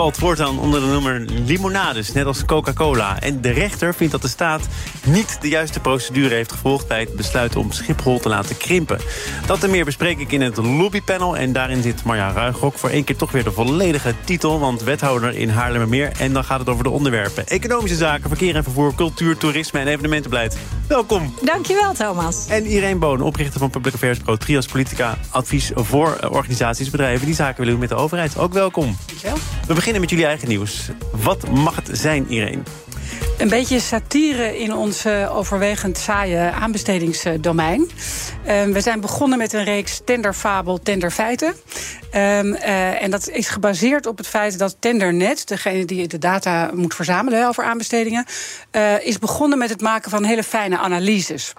valt voortaan onder de noemer limonades, net als Coca-Cola. En de rechter vindt dat de staat niet de juiste procedure heeft gevolgd... bij het besluit om Schiphol te laten krimpen. Dat en meer bespreek ik in het lobbypanel. En daarin zit Marja Ruigrok voor één keer toch weer de volledige titel... want wethouder in Haarlemmermeer. En dan gaat het over de onderwerpen. Economische zaken, verkeer en vervoer, cultuur, toerisme en evenementenbeleid. Welkom. Dankjewel, Thomas. En Irene Boon, oprichter van Public Affairs Pro Trias Politica... advies voor organisaties, bedrijven die zaken willen doen met de overheid. Ook welkom. Dankjewel. We beginnen met jullie eigen nieuws. Wat mag het zijn, Irene? Een beetje satire in ons uh, overwegend saaie aanbestedingsdomein. Uh, we zijn begonnen met een reeks tenderfabel, tenderfeiten. Um, uh, en dat is gebaseerd op het feit dat Tendernet, degene die de data moet verzamelen over aanbestedingen, uh, is begonnen met het maken van hele fijne analyses.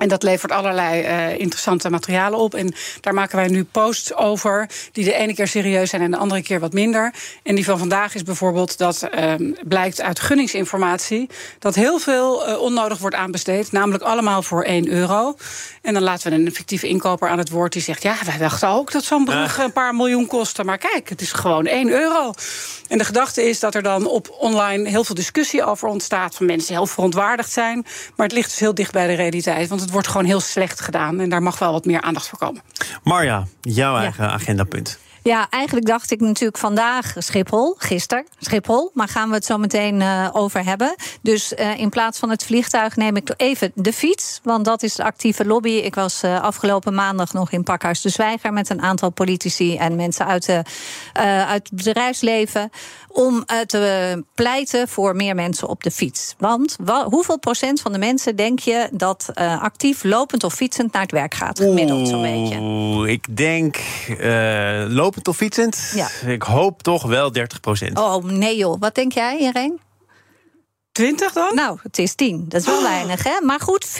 En dat levert allerlei uh, interessante materialen op. En daar maken wij nu posts over. Die de ene keer serieus zijn en de andere keer wat minder. En die van vandaag is bijvoorbeeld dat uh, blijkt uit gunningsinformatie. dat heel veel uh, onnodig wordt aanbesteed. Namelijk allemaal voor 1 euro. En dan laten we een fictieve inkoper aan het woord die zegt. Ja, wij dachten ook dat zo'n brug een paar miljoen kostte. Maar kijk, het is gewoon 1 euro. En de gedachte is dat er dan op online heel veel discussie over ontstaat. van mensen die heel verontwaardigd zijn. Maar het ligt dus heel dicht bij de realiteit. Want het wordt gewoon heel slecht gedaan. En daar mag wel wat meer aandacht voor komen. Marja, jouw eigen agendapunt. Ja, eigenlijk dacht ik natuurlijk vandaag Schiphol, gisteren Schiphol, maar gaan we het zo meteen uh, over hebben. Dus uh, in plaats van het vliegtuig neem ik even de fiets, want dat is de actieve lobby. Ik was uh, afgelopen maandag nog in Pakhuis de Zwijger met een aantal politici en mensen uit, de, uit het bedrijfsleven om te pleiten voor meer mensen op de fiets. Want hoeveel procent van de mensen denk je dat actief lopend of fietsend naar het werk gaat, gemiddeld zo'n beetje? Ik denk lopend of fietsend? Ja. Ik hoop toch wel 30 procent. Oh nee joh, wat denk jij, Irene? 20 dan? Nou, het is 10. Dat is wel oh. weinig, hè? Maar goed, 40%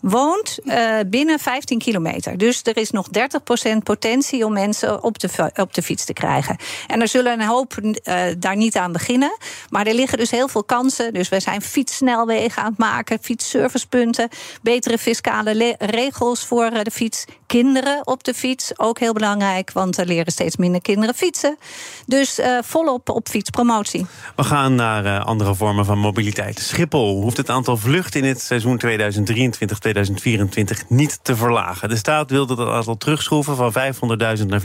woont uh, binnen 15 kilometer. Dus er is nog 30% potentie om mensen op de, op de fiets te krijgen. En er zullen een hoop uh, daar niet aan beginnen. Maar er liggen dus heel veel kansen. Dus we zijn fietssnelwegen aan het maken, fietsservicepunten, betere fiscale regels voor uh, de fiets. Kinderen op de fiets, ook heel belangrijk, want er leren steeds minder kinderen fietsen. Dus volop op fietspromotie. We gaan naar andere vormen van mobiliteit. Schiphol hoeft het aantal vluchten in het seizoen 2023-2024 niet te verlagen. De staat wilde dat aantal terugschroeven van 500.000 naar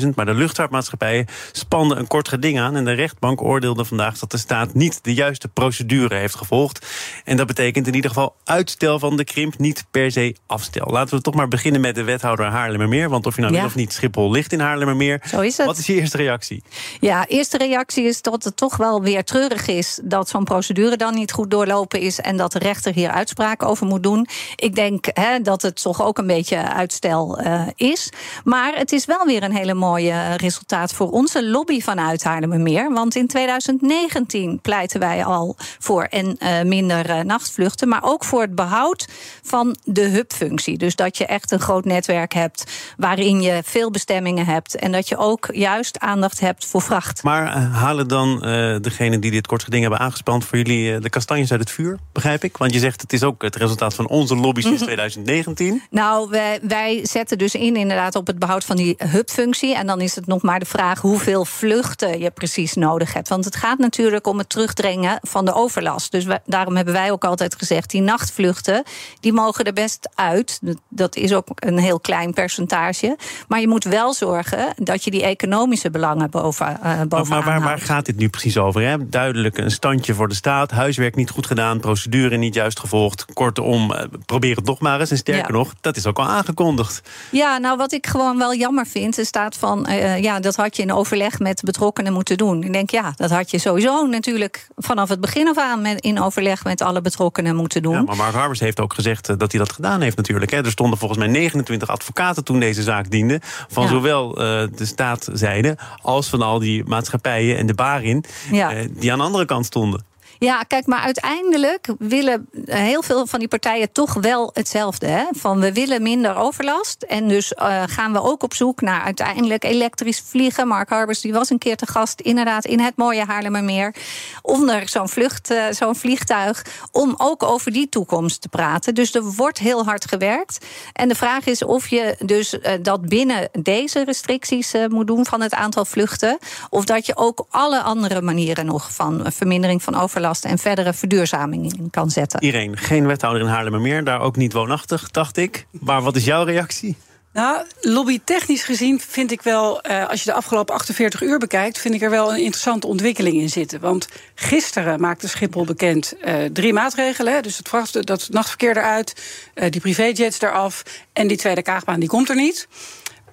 460.000... maar de luchtvaartmaatschappijen spanden een kort geding aan... en de rechtbank oordeelde vandaag dat de staat niet de juiste procedure heeft gevolgd. En dat betekent in ieder geval uitstel van de krimp, niet per se afstel. Laten we toch maar beginnen met de wethouder Haarlemmermeer... want of je nou ja. of niet, Schiphol ligt in Haarlemmermeer. Zo is het. Wat is je eerste reactie? Ja, eerste reactie is dat het toch wel weer treurig is dat zo'n procedure dan niet goed doorlopen is en dat de rechter hier uitspraak over moet doen. Ik denk hè, dat het toch ook een beetje uitstel uh, is. Maar het is wel weer een hele mooie resultaat voor onze lobby vanuit Haarlemmermeer. Want in 2019 pleiten wij al voor en uh, minder nachtvluchten, maar ook voor het behoud van de hubfunctie. Dus dat je echt een groot netwerk hebt waarin je veel bestemmingen hebt en dat je ook juist aandacht hebt voor vracht. Maar halen dan degene die dit kort geding hebben aangespand voor jullie de kastanjes uit het vuur, begrijp ik? Want je zegt het is ook het resultaat van onze lobby sinds 2019. Nou, wij, wij zetten dus in inderdaad op het behoud van die hubfunctie. En dan is het nog maar de vraag hoeveel vluchten je precies nodig hebt. Want het gaat natuurlijk om het terugdringen van de overlast. Dus daarom hebben wij ook altijd gezegd, die nachtvluchten, die mogen er best uit. Dat is ook een heel klein percentage. Maar je moet wel zorgen dat je die economische belangen boven, uh, bovenaan Maar waar, waar gaat dit nu precies over? Hè? Duidelijk een standje voor de staat. Huiswerk niet goed gedaan, procedure niet juist gevolgd. Kortom, probeer het nog maar eens. En sterker ja. nog, dat is ook al aangekondigd. Ja, nou wat ik gewoon wel jammer vind, is staat van... Uh, ja, dat had je in overleg met betrokkenen moeten doen. Ik denk, ja, dat had je sowieso natuurlijk vanaf het begin af aan... Met, in overleg met alle betrokkenen moeten doen. Ja, maar Mark Harbers heeft ook gezegd uh, dat hij dat gedaan heeft natuurlijk. Hè. Er stonden volgens mij 29 advocaten toen deze zaak diende. Van ja. zowel uh, de staatzijde als van al die maatschappijen en de barin... Ja. die aan de andere kant stonden. Ja, kijk, maar uiteindelijk willen heel veel van die partijen toch wel hetzelfde. Hè? Van we willen minder overlast. En dus uh, gaan we ook op zoek naar uiteindelijk elektrisch vliegen. Mark Harbers die was een keer te gast, inderdaad, in het mooie Haarlemmermeer. Onder zo'n vlucht, uh, zo'n vliegtuig. Om ook over die toekomst te praten. Dus er wordt heel hard gewerkt. En de vraag is of je dus dat binnen deze restricties moet doen van het aantal vluchten. Of dat je ook alle andere manieren nog van vermindering van overlast en verdere verduurzaming in kan zetten. Irene, geen wethouder in Haarlemmermeer, daar ook niet woonachtig, dacht ik. Maar wat is jouw reactie? Nou, lobbytechnisch gezien vind ik wel, uh, als je de afgelopen 48 uur bekijkt, vind ik er wel een interessante ontwikkeling in zitten. Want gisteren maakte Schiphol bekend uh, drie maatregelen. Dus het, vracht, dat nachtverkeer eruit, uh, die privéjets eraf en die tweede kaagbaan die komt er niet.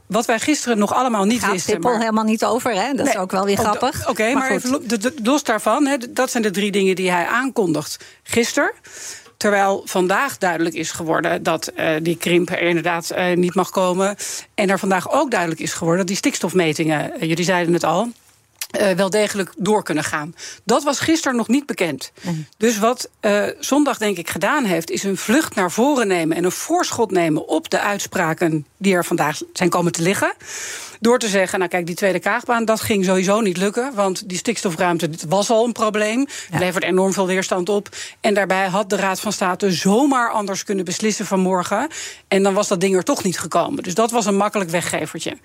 Wat wij gisteren nog allemaal niet Gaat wisten. Gaat maar... helemaal niet over, hè? Dat nee, is ook wel weer grappig. Oké, okay, maar, maar even, de, de, los daarvan, hè, dat zijn de drie dingen die hij aankondigt gisteren. Terwijl vandaag duidelijk is geworden dat uh, die krimp er inderdaad uh, niet mag komen. En er vandaag ook duidelijk is geworden dat die stikstofmetingen, uh, jullie zeiden het al. Uh, wel degelijk door kunnen gaan. Dat was gisteren nog niet bekend. Mm. Dus wat uh, zondag denk ik gedaan heeft, is een vlucht naar voren nemen en een voorschot nemen op de uitspraken die er vandaag zijn komen te liggen. Door te zeggen, nou kijk, die tweede kaagbaan, dat ging sowieso niet lukken. Want die stikstofruimte was al een probleem. Ja. levert enorm veel weerstand op. En daarbij had de Raad van State zomaar anders kunnen beslissen vanmorgen. En dan was dat ding er toch niet gekomen. Dus dat was een makkelijk weggevertje.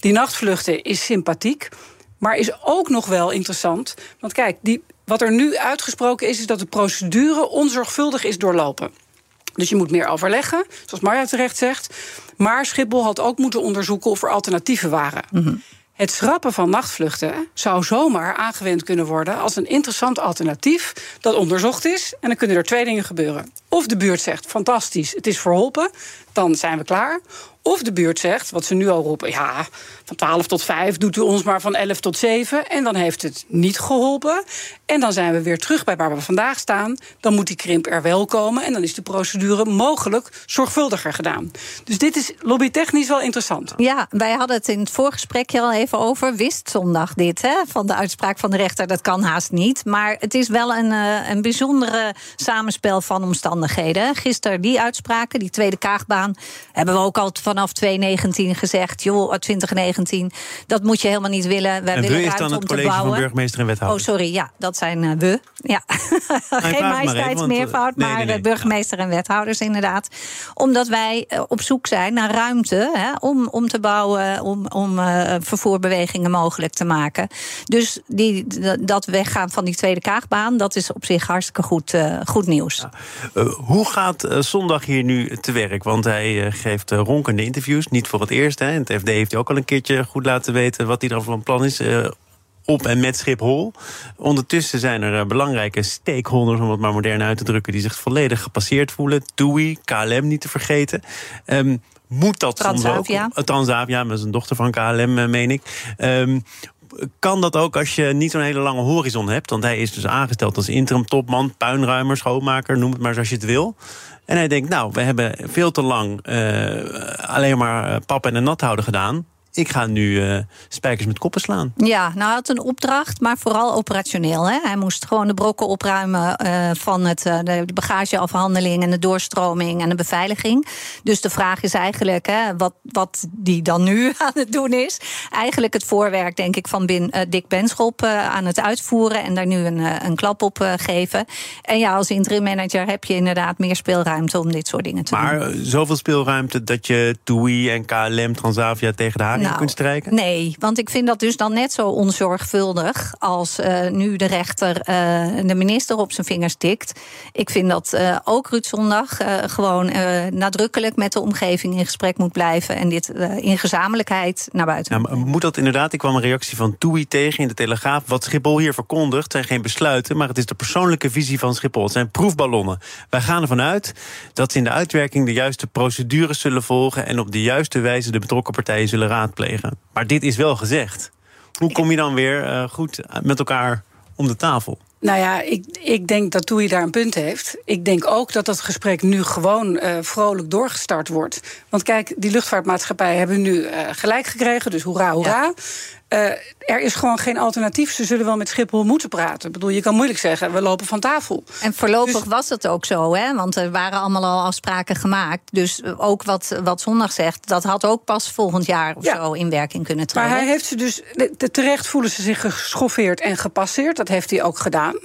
Die nachtvluchten is sympathiek. Maar is ook nog wel interessant. Want kijk, die, wat er nu uitgesproken is, is dat de procedure onzorgvuldig is doorlopen. Dus je moet meer overleggen, zoals Marja terecht zegt. Maar Schiphol had ook moeten onderzoeken of er alternatieven waren. Mm -hmm. Het schrappen van nachtvluchten zou zomaar aangewend kunnen worden als een interessant alternatief dat onderzocht is. En dan kunnen er twee dingen gebeuren. Of de buurt zegt: fantastisch, het is verholpen, dan zijn we klaar. Of de buurt zegt, wat ze nu al roepen, ja, van 12 tot 5 doet u ons maar van 11 tot 7. En dan heeft het niet geholpen. En dan zijn we weer terug bij waar we vandaag staan. Dan moet die krimp er wel komen. En dan is de procedure mogelijk zorgvuldiger gedaan. Dus dit is lobbytechnisch wel interessant. Ja, wij hadden het in het voorgesprekje al even over. Wist zondag dit, hè, van de uitspraak van de rechter. Dat kan haast niet. Maar het is wel een, uh, een bijzondere samenspel van omstandigheden. Gisteren die uitspraken, die tweede kaagbaan, hebben we ook al vanaf 2019 gezegd. Joh, 2019, dat moet je helemaal niet willen. Wij en willen is dan het college van burgemeester en wethouder. Oh, sorry, ja, dat zijn uh, we. Ja. Geen majesteitsmeervoud, maar, nee, nee, nee. burgemeester en wethouders inderdaad. Omdat wij uh, op zoek zijn naar ruimte hè, om, om te bouwen, om, om uh, vervoerbewegingen mogelijk te maken. Dus die, dat weggaan van die tweede kaagbaan, dat is op zich hartstikke goed, goed nieuws. Ja. hoe gaat zondag hier nu te werk? Want hij geeft ronkende interviews, niet voor het eerst. Hè. In het FD heeft hij ook al een keertje goed laten weten wat hij er van plan is op en met Schiphol. Ondertussen zijn er belangrijke stakeholders, om het maar modern uit te drukken, die zich volledig gepasseerd voelen. TUI, KLM niet te vergeten. Um, moet dat Transavia. soms ook? Transavia, is een dochter van KLM, meen ik. Um, kan dat ook als je niet zo'n hele lange horizon hebt? Want hij is dus aangesteld als interim topman, puinruimer, schoonmaker, noem het maar zoals je het wil. En hij denkt, nou, we hebben veel te lang uh, alleen maar pap en een nat houden gedaan ik ga nu uh, spijkers met koppen slaan. Ja, nou hij had een opdracht, maar vooral operationeel. Hè? Hij moest gewoon de brokken opruimen uh, van het, uh, de bagageafhandeling en de doorstroming en de beveiliging. Dus de vraag is eigenlijk hè, wat, wat die dan nu aan het doen is. Eigenlijk het voorwerk, denk ik, van Bin, Dick Benschop aan het uitvoeren en daar nu een, een klap op geven. En ja, als interim manager heb je inderdaad meer speelruimte om dit soort dingen te maar, doen. Maar zoveel speelruimte dat je TUI en KLM, Transavia tegen de haring nou, kunt strijken? Nee, want ik vind dat dus dan net zo onzorgvuldig als uh, nu de rechter uh, de minister op zijn vingers tikt. Ik vind dat uh, ook Ruud Zondag gewoon nadrukkelijk met de omgeving in gesprek moet blijven en dit in gezamenlijkheid naar buiten. Nou, moet dat inderdaad? Ik kwam een reactie van TUI tegen in de Telegraaf. Wat Schiphol hier verkondigt zijn geen besluiten, maar het is de persoonlijke visie van Schiphol. Het zijn proefballonnen. Wij gaan ervan uit dat ze in de uitwerking de juiste procedures zullen volgen en op de juiste wijze de betrokken partijen zullen raadplegen. Maar dit is wel gezegd. Hoe kom je dan weer uh, goed met elkaar om de tafel? Nou ja, ik, ik denk dat Toei daar een punt heeft. Ik denk ook dat dat gesprek nu gewoon uh, vrolijk doorgestart wordt. Want kijk, die luchtvaartmaatschappijen hebben nu uh, gelijk gekregen, dus hoera, hoera. Uh, er is gewoon geen alternatief. Ze zullen wel met Schiphol moeten praten. Ik bedoel, je kan moeilijk zeggen, we lopen van tafel. En voorlopig dus- was het ook zo, hè? Want er waren allemaal al afspraken gemaakt. Dus ook wat, wat Zondag zegt, dat had ook pas volgend jaar of zo in werking kunnen treden. Maar hij heeft ze dus, terecht voelen ze zich geschoffeerd en gepasseerd. Dat heeft hij ook gedaan.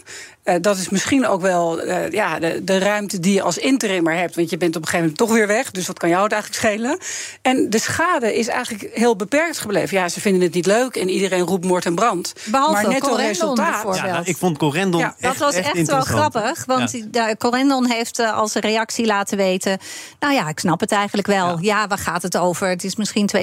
Uh, dat is misschien ook wel uh, ja, de, de, ruimte die je als interimmer hebt. Want je bent op een gegeven moment toch weer weg. Dus wat kan jou het eigenlijk schelen? En de schade is eigenlijk heel beperkt gebleven. Ja, ze vinden het niet leuk en iedereen roept moord en brand. Behalve maar net een resultaat. Ja, nou, ik vond Corendon ja, Dat was echt, wel grappig. Want ja. Corendon heeft uh, als reactie laten weten... nou ja, ik snap het eigenlijk wel. Ja, ja waar gaat het over? Het is misschien 2%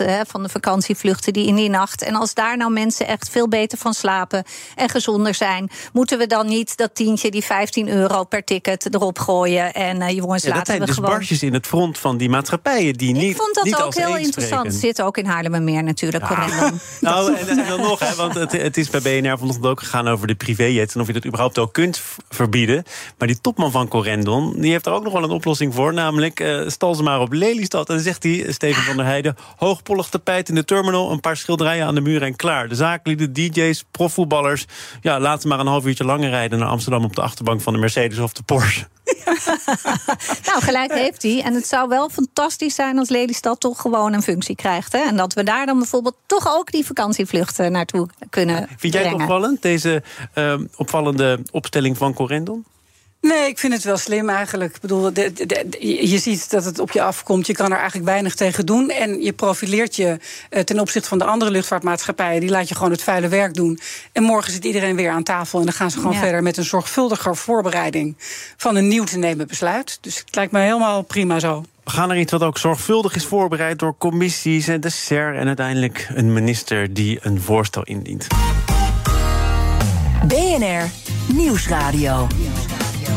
uh, van de vakantievluchten die in die nacht. En als daar nou mensen echt veel beter van slapen... en gezonder zijn, moeten we dan niet dat tientje, die 15 euro per ticket erop gooien. En uh, jongens, ja, laten dat zijn we dus gewoon... barstjes in het front van die maatschappijen die niet. Ik vond dat niet ook heel interessant. Zit ook in Haarlemmermeer natuurlijk. Ja. nou, en, en, dan nog, hè, want het, het, is bij BNR vanochtend ook gegaan over de privéjets en of je dat überhaupt ook kunt verbieden. Maar die topman van Corendon, die heeft er ook nog wel een oplossing voor. Namelijk, uh, stal ze maar op Lelystad. En dan zegt hij, Steven van der Heijden, hoogpollig tapijt in de terminal, een paar schilderijen aan de muur en klaar. De zaaklieden, DJ's, profvoetballers, ja, laat ze maar een half uurtje rijden naar Amsterdam op de achterbank van de Mercedes of de Porsche. nou, gelijk heeft hij. En het zou wel fantastisch zijn als Lelystad toch gewoon een functie krijgt. Hè? En dat we daar dan bijvoorbeeld toch ook die vakantievluchten naartoe kunnen Vind jij het opvallend, deze uh, opvallende opstelling van Corendon? Nee, ik vind het wel slim eigenlijk. Ik bedoel, de, je ziet dat het op je afkomt. Je kan er eigenlijk weinig tegen doen. En je profileert je uh, ten opzichte van de andere luchtvaartmaatschappijen. Die laat je gewoon het vuile werk doen. En morgen zit iedereen weer aan tafel. En dan gaan ze gewoon verder met een zorgvuldiger voorbereiding van een nieuw te nemen besluit. Dus het lijkt me helemaal prima zo. We gaan er iets wat ook zorgvuldig is voorbereid door commissies en de SER. En uiteindelijk een minister die een voorstel indient. BNR Nieuwsradio.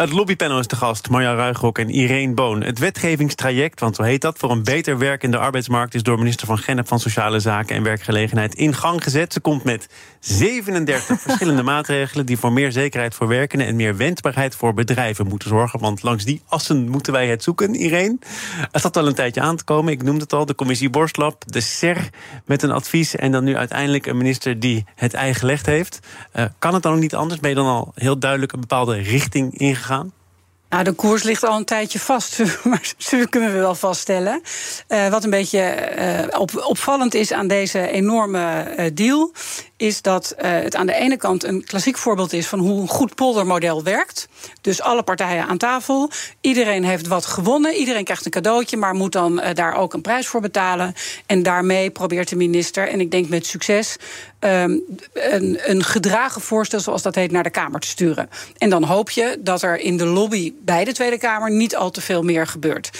Het lobbypanel is te gast, Marja Ruigrok en Irene Boon. Het wetgevingstraject, want zo heet dat, voor een beter werkende arbeidsmarkt... is door minister Van Gennep van Sociale Zaken en Werkgelegenheid in gang gezet. Ze komt met 37 verschillende maatregelen... die voor meer zekerheid voor werkenden en meer wendbaarheid voor bedrijven moeten zorgen. Want langs die assen moeten wij het zoeken, Irene. Het had al een tijdje aan te komen, ik noemde het al, de commissie Borstlap... de SER met een advies en dan nu uiteindelijk een minister die het ei gelegd heeft. Uh, kan het dan ook niet anders? Ben je dan al heel duidelijk een bepaalde richting ingegaan? Nou, de koers ligt al een tijdje vast, maar dat kunnen we wel vaststellen. Uh, wat een beetje uh, op, opvallend is aan deze enorme uh, deal, is dat het aan de ene kant een klassiek voorbeeld is van hoe een goed poldermodel werkt. Dus alle partijen aan tafel, iedereen heeft wat gewonnen, iedereen krijgt een cadeautje, maar moet dan daar ook een prijs voor betalen. En daarmee probeert de minister, en ik denk met succes, um, een, een gedragen voorstel, zoals dat heet, naar de Kamer te sturen. En dan hoop je dat er in de lobby bij de Tweede Kamer niet al te veel meer gebeurt.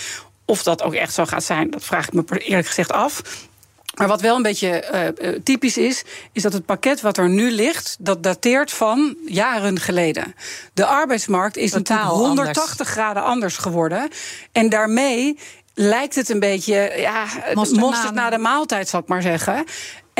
Of dat ook echt zo gaat zijn, dat vraag ik me eerlijk gezegd af. Maar wat wel een beetje uh, typisch is, is dat het pakket wat er nu ligt, dat dateert van jaren geleden. De arbeidsmarkt is Totaal natuurlijk 180 anders. graden anders geworden. En daarmee lijkt het een beetje ja, mosterd na de maaltijd, zal ik maar zeggen.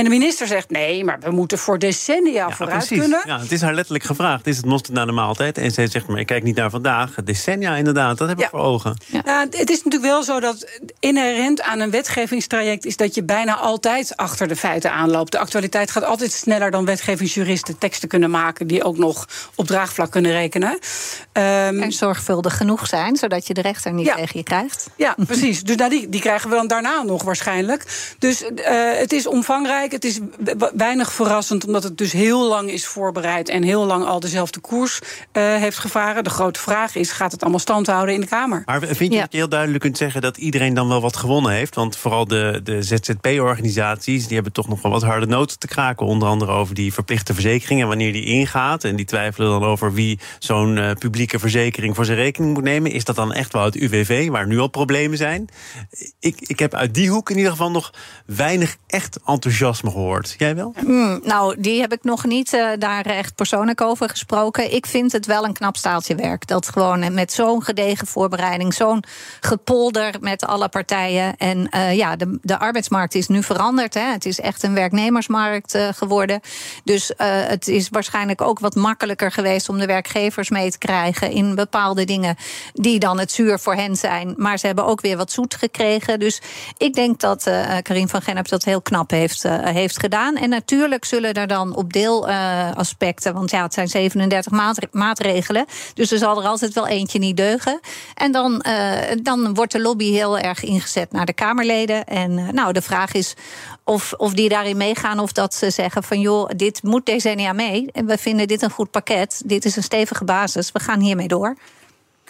En de minister zegt nee, maar we moeten voor decennia ja, vooruit precies. kunnen. Ja, het is haar letterlijk gevraagd: is het mosterd naar de maaltijd? En zij zegt: maar ik kijk niet naar vandaag. Decennia, inderdaad, dat heb ik voor ogen. Ja. Nou, het is natuurlijk wel zo dat inherent aan een wetgevingstraject is dat je bijna altijd achter de feiten aanloopt. De actualiteit gaat altijd sneller dan wetgevingsjuristen teksten kunnen maken die ook nog op draagvlak kunnen rekenen. Um, en zorgvuldig genoeg zijn, zodat je de rechter niet tegen je krijgt. Ja, precies. Dus nou, die, die krijgen we dan daarna nog waarschijnlijk. Dus uh, het is omvangrijk het is weinig verrassend, omdat het dus heel lang is voorbereid en heel lang al dezelfde koers uh, heeft gevaren. De grote vraag is: gaat het allemaal stand houden in de Kamer? Maar vind je ja. dat je heel duidelijk kunt zeggen dat iedereen dan wel wat gewonnen heeft? Want vooral de, de ZZP-organisaties die hebben toch nog wel wat harde noten te kraken. Onder andere over die verplichte verzekering en wanneer die ingaat. En die twijfelen dan over wie zo'n uh, publieke verzekering voor zijn rekening moet nemen. Is dat dan echt wel het UWV, waar nu al problemen zijn? Ik, ik heb uit die hoek in ieder geval nog weinig echt enthousiasme gehoord. Jij wel? Hmm, nou, die heb ik nog niet uh, daar echt persoonlijk over gesproken. Ik vind het wel een knap staaltje werk. Dat gewoon met zo'n gedegen voorbereiding, zo'n gepolder met alle partijen. En uh, ja, de, de arbeidsmarkt is nu veranderd. Hè. Het is echt een werknemersmarkt uh, geworden. Dus het is waarschijnlijk ook wat makkelijker geweest om de werkgevers mee te krijgen in bepaalde dingen die dan het zuur voor hen zijn. Maar ze hebben ook weer wat zoet gekregen. Dus ik denk dat Karin van Gennep dat heel knap heeft, heeft gedaan. En natuurlijk zullen er dan op deelaspecten, uh, want ja, het zijn 37 maatregelen. Dus er zal er altijd wel eentje niet deugen. En dan, dan wordt de lobby heel erg ingezet naar de Kamerleden. En nou, de vraag is of, of die daarin meegaan of dat ze zeggen van joh, dit moet decennia mee. En we vinden dit een goed pakket. Dit is een stevige basis. We gaan hiermee door.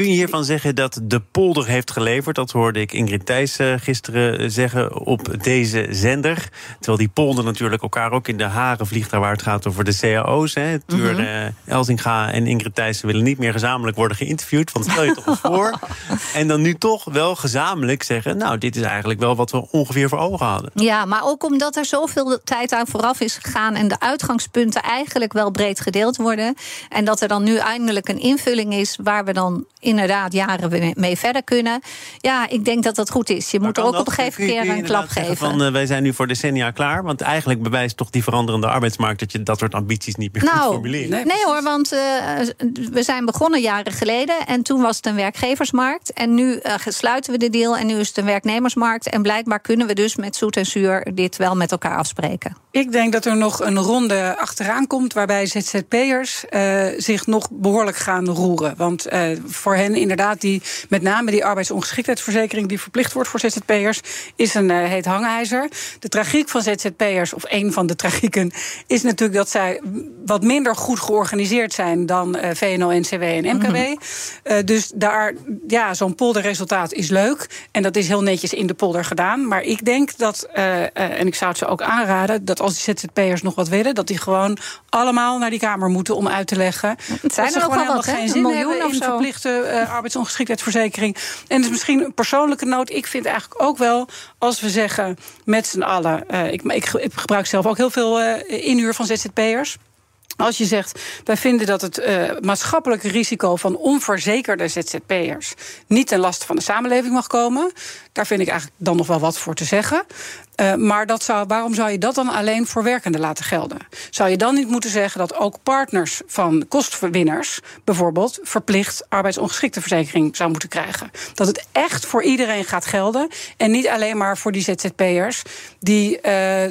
Kun je hiervan zeggen dat de polder heeft geleverd? Dat hoorde ik Ingrid Thijs eh, gisteren zeggen op deze zender. Terwijl die polder natuurlijk elkaar ook in de haren vliegt... daar waar het gaat over de cao's. Hè. Tuur mm Elzinga en Ingrid Thijs willen niet meer gezamenlijk worden geïnterviewd. Want stel je toch voor. En dan nu toch wel gezamenlijk zeggen... nou, dit is eigenlijk wel wat we ongeveer voor ogen hadden. Ja, maar ook omdat er zoveel tijd aan vooraf is gegaan... en de uitgangspunten eigenlijk wel breed gedeeld worden... en dat er dan nu eindelijk een invulling is... waar we dan inderdaad jaren mee verder kunnen. Ja, ik denk dat dat goed is. Je moet er ook op een gegeven keer een klap geven. Van, uh, wij zijn nu voor decennia klaar. Want eigenlijk bewijst toch die veranderende arbeidsmarkt... dat je dat soort ambities niet meer nou, formuleren. Nee, nee hoor, want uh, we zijn begonnen jaren geleden... en toen was het een werkgeversmarkt. En nu uh, sluiten we de deal en nu is het een werknemersmarkt. En blijkbaar kunnen we dus met zoet en zuur... dit wel met elkaar afspreken. Ik denk dat er nog een ronde achteraan komt... waarbij ZZP'ers zich nog behoorlijk gaan roeren. Want voor hen inderdaad, die, met name die arbeidsongeschiktheidsverzekering die verplicht wordt voor ZZP'ers, is een uh, heet hangijzer. De tragiek van ZZP'ers, of een van de tragieken, is natuurlijk dat zij wat minder goed georganiseerd zijn dan uh, VNO, NCW en MKW. Mm uh, dus daar, ja, zo'n polderresultaat is leuk. En dat is heel netjes in de polder gedaan. Maar ik denk dat, en ik zou het ze ook aanraden, dat als die ZZP'ers nog wat willen, dat die gewoon allemaal naar die Kamer moeten om uit te leggen. Het zijn er ook wel wat, geen zin hebben in verplichte uh, arbeidsongeschiktheidsverzekering. En is misschien een persoonlijke noot. Ik vind eigenlijk ook wel, als we zeggen met z'n allen... Uh, ik, ik, ik, gebruik zelf ook heel veel inhuur van ZZP'ers... Als je zegt, wij vinden dat het maatschappelijke risico van onverzekerde ZZP'ers niet ten laste van de samenleving mag komen, daar vind ik eigenlijk dan nog wel wat voor te zeggen. Uh, maar dat zou, waarom zou je dat dan alleen voor werkenden laten gelden? Zou je dan niet moeten zeggen dat ook partners van kostverwinners bijvoorbeeld verplicht arbeidsongeschikteverzekering zou moeten krijgen? Dat het echt voor iedereen gaat gelden en niet alleen maar voor die ZZP'ers die uh,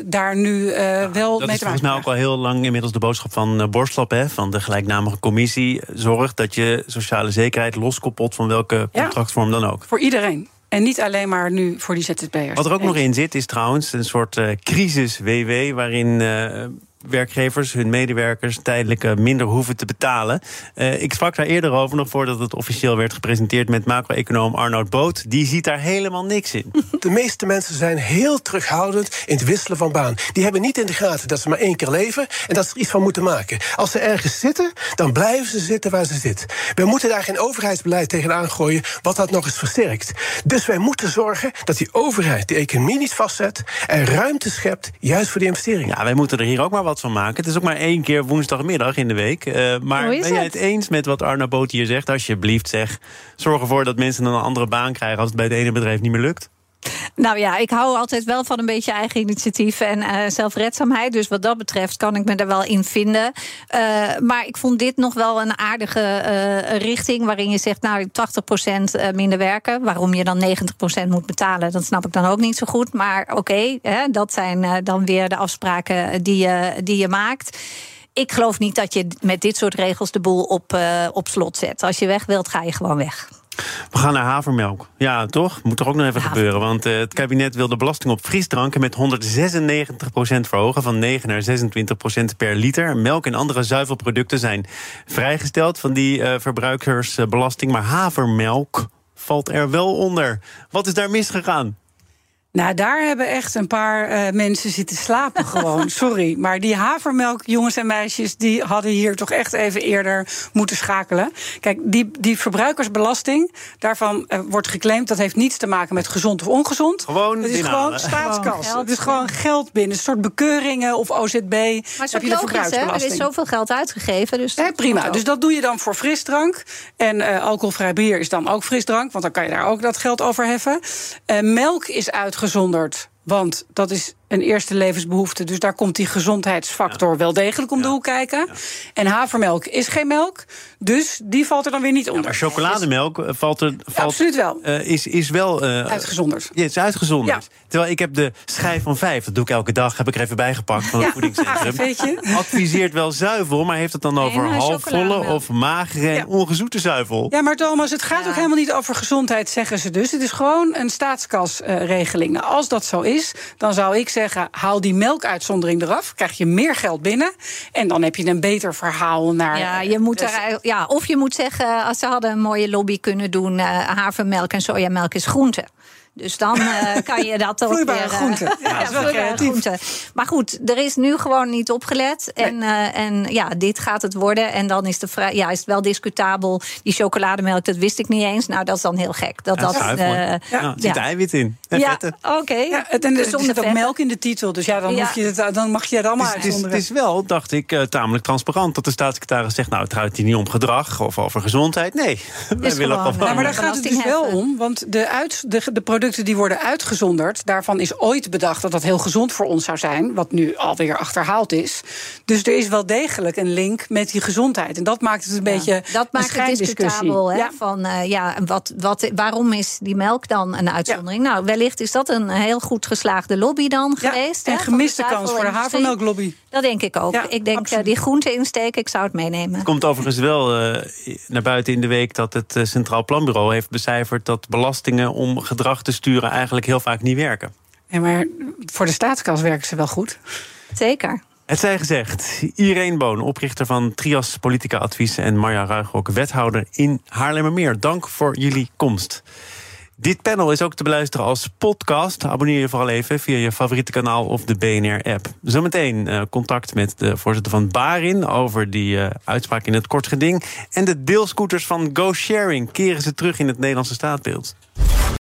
daar nu uh, ja, wel mee te maken hebben. Dat is volgens mij ook al heel lang inmiddels de boodschap van Borstlap, hè, van de gelijknamige commissie. Zorgt dat je sociale zekerheid loskoppelt van welke contractvorm dan ook. Voor iedereen. En niet alleen maar nu voor die ZZP'ers. Wat er ook nog in zit is trouwens een soort uh, crisis-WW... waarin uh, werkgevers hun medewerkers tijdelijk uh, minder hoeven te betalen. Uh, ik sprak daar eerder over, nog voordat het officieel werd gepresenteerd... met macro-econoom Arnoud Boot. Die ziet daar helemaal niks in. De meeste mensen zijn heel terughoudend in het wisselen van baan. Die hebben niet in de gaten dat ze maar één keer leven... en dat ze er iets van moeten maken. Als ze ergens zitten, dan blijven ze zitten waar ze zitten. Wij moeten daar geen overheidsbeleid tegenaan gooien... wat dat nog eens versterkt. Dus wij moeten zorgen dat die overheid de economie niet vastzet... en ruimte schept, juist voor die investeringen. Ja, wij moeten er hier ook maar wat van maken. Het is ook maar één keer woensdagmiddag in de week. Uh, maar ben jij het eens met wat Arno Boot hier zegt? Alsjeblieft zeg, zorg ervoor dat mensen een andere baan krijgen... als het bij het ene bedrijf niet meer lukt. Nou ja, ik hou altijd wel van een beetje eigen initiatief en uh, zelfredzaamheid. Dus wat dat betreft kan ik me daar wel in vinden. Uh, maar ik vond dit nog wel een aardige uh, richting. Waarin je zegt, nou, 80% minder werken. Waarom je dan 90% moet betalen, dat snap ik dan ook niet zo goed. Maar oké, dat zijn dan weer de afspraken die je, die je maakt. Ik geloof niet dat je met dit soort regels de boel op, op slot zet. Als je weg wilt, ga je gewoon weg. We gaan naar havermelk. Ja, toch? Moet er ook nog even gebeuren. Want uh, het kabinet wil de belasting op frisdranken met 196% verhogen. Van 9 naar 26% per liter. Melk en andere zuivelproducten zijn vrijgesteld van die uh, verbruikersbelasting. Maar havermelk valt er wel onder. Wat is daar misgegaan? Nou, daar hebben echt een paar uh, mensen zitten slapen gewoon. Sorry. Maar die havermelk, jongens en meisjes, die hadden hier toch echt even eerder moeten schakelen. Kijk, die, die verbruikersbelasting, daarvan uh, wordt geclaimd... dat heeft niets te maken met gezond of ongezond. Gewoon Het is gewoon staatskas. Het is gewoon geld binnen. Een soort bekeuringen of OZB. Maar het heb je logisch, de verbruikersbelasting. Er is zoveel geld uitgegeven. Dus ja, prima. Dus dat doe je dan voor frisdrank. En uh, alcoholvrij bier is dan ook frisdrank. Want dan kan je daar ook dat geld over heffen. melk is uitgevoerd uitgezonderd. Want dat is een eerste levensbehoefte. Dus daar komt die gezondheidsfactor ja. wel degelijk om ja. de hoek kijken. Ja. En havermelk is geen melk. Dus die valt er dan weer niet onder. maar chocolademelk valt er. Valt, absoluut wel. Uh, is, is wel. Uh, uitgezonderd. Ja, het is uitgezonderd. Terwijl ik heb de schijf van vijf, dat doe ik elke dag, heb ik er even bijgepakt van het voedingscentrum. Adviseert wel zuivel, maar heeft het dan over nee, halfvolle of magere en ongezoete zuivel? Ja, maar Thomas, het gaat ook helemaal niet over gezondheid, zeggen ze dus. Het is gewoon een staatskasregeling. Nou, als dat zo is, dan zou ik zeggen, haal die melkuitzondering eraf. Krijg je meer geld binnen. En dan heb je een beter verhaal naar. Ja, je moet er, ja of je moet zeggen, als ze hadden een mooie lobby kunnen doen: uh, havermelk en sojamelk is groente. Dus dan uh, kan je dat ook vloeibare weer... Groente. Ja, ja vloeibare groente. Maar goed, er is nu gewoon niet opgelet. Nee. En, uh, en ja, dit gaat het worden. En dan is, de vrij, ja, is het wel discutabel. Die chocolademelk, dat wist ik niet eens. Nou, dat is dan heel gek. Dat, ja, dat, ja. er zit eiwit in. En ja, vetten. oké. Okay. Ja, en er zit ook melk in de titel. Dus ja, dan, ja. Je het, dan mag je het allemaal het is, uitzonderen. Het is wel, dacht ik, uh, tamelijk transparant. Dat de staatssecretaris zegt, nou, het gaat hier niet om gedrag of over gezondheid. Nee, wij willen gewoon, gewoon... Ja, maar daar gaat het dus wel om. Want de, uit, de, de producten die worden uitgezonderd. Daarvan is ooit bedacht dat dat heel gezond voor ons zou zijn. Wat nu alweer achterhaald is. Dus er is wel degelijk een link met die gezondheid. En dat maakt het een ja, beetje. Dat maakt een het discutabel. Hè, ja. Van, uh, ja, wat, wat, waarom is die melk dan een uitzondering? Ja. Nou, wellicht is dat een heel goed geslaagde lobby dan geweest. En hè, gemiste kans voor de havermelklobby. Dat denk ik ook. ik denk uh, die groente insteken, ik zou het meenemen. Het komt overigens wel uh, naar buiten in de week dat het uh, Centraal Planbureau heeft becijferd dat belastingen om gedrag te sturen eigenlijk heel vaak niet werken. Ja, maar voor de staatskas werken ze wel goed. Zeker. Het zij gezegd, Irene Boon, oprichter van Trias Politica Advies... en Marja Ruigrok, wethouder in Haarlemmermeer. Dank voor jullie komst. Dit panel is ook te beluisteren als podcast. Abonneer je vooral even via je favoriete kanaal of de BNR-app. Zometeen uh, contact met de voorzitter van Barin... over die uh, uitspraak in het kort geding. En de deelscooters van Go Sharing keren ze terug in het Nederlandse staatbeeld.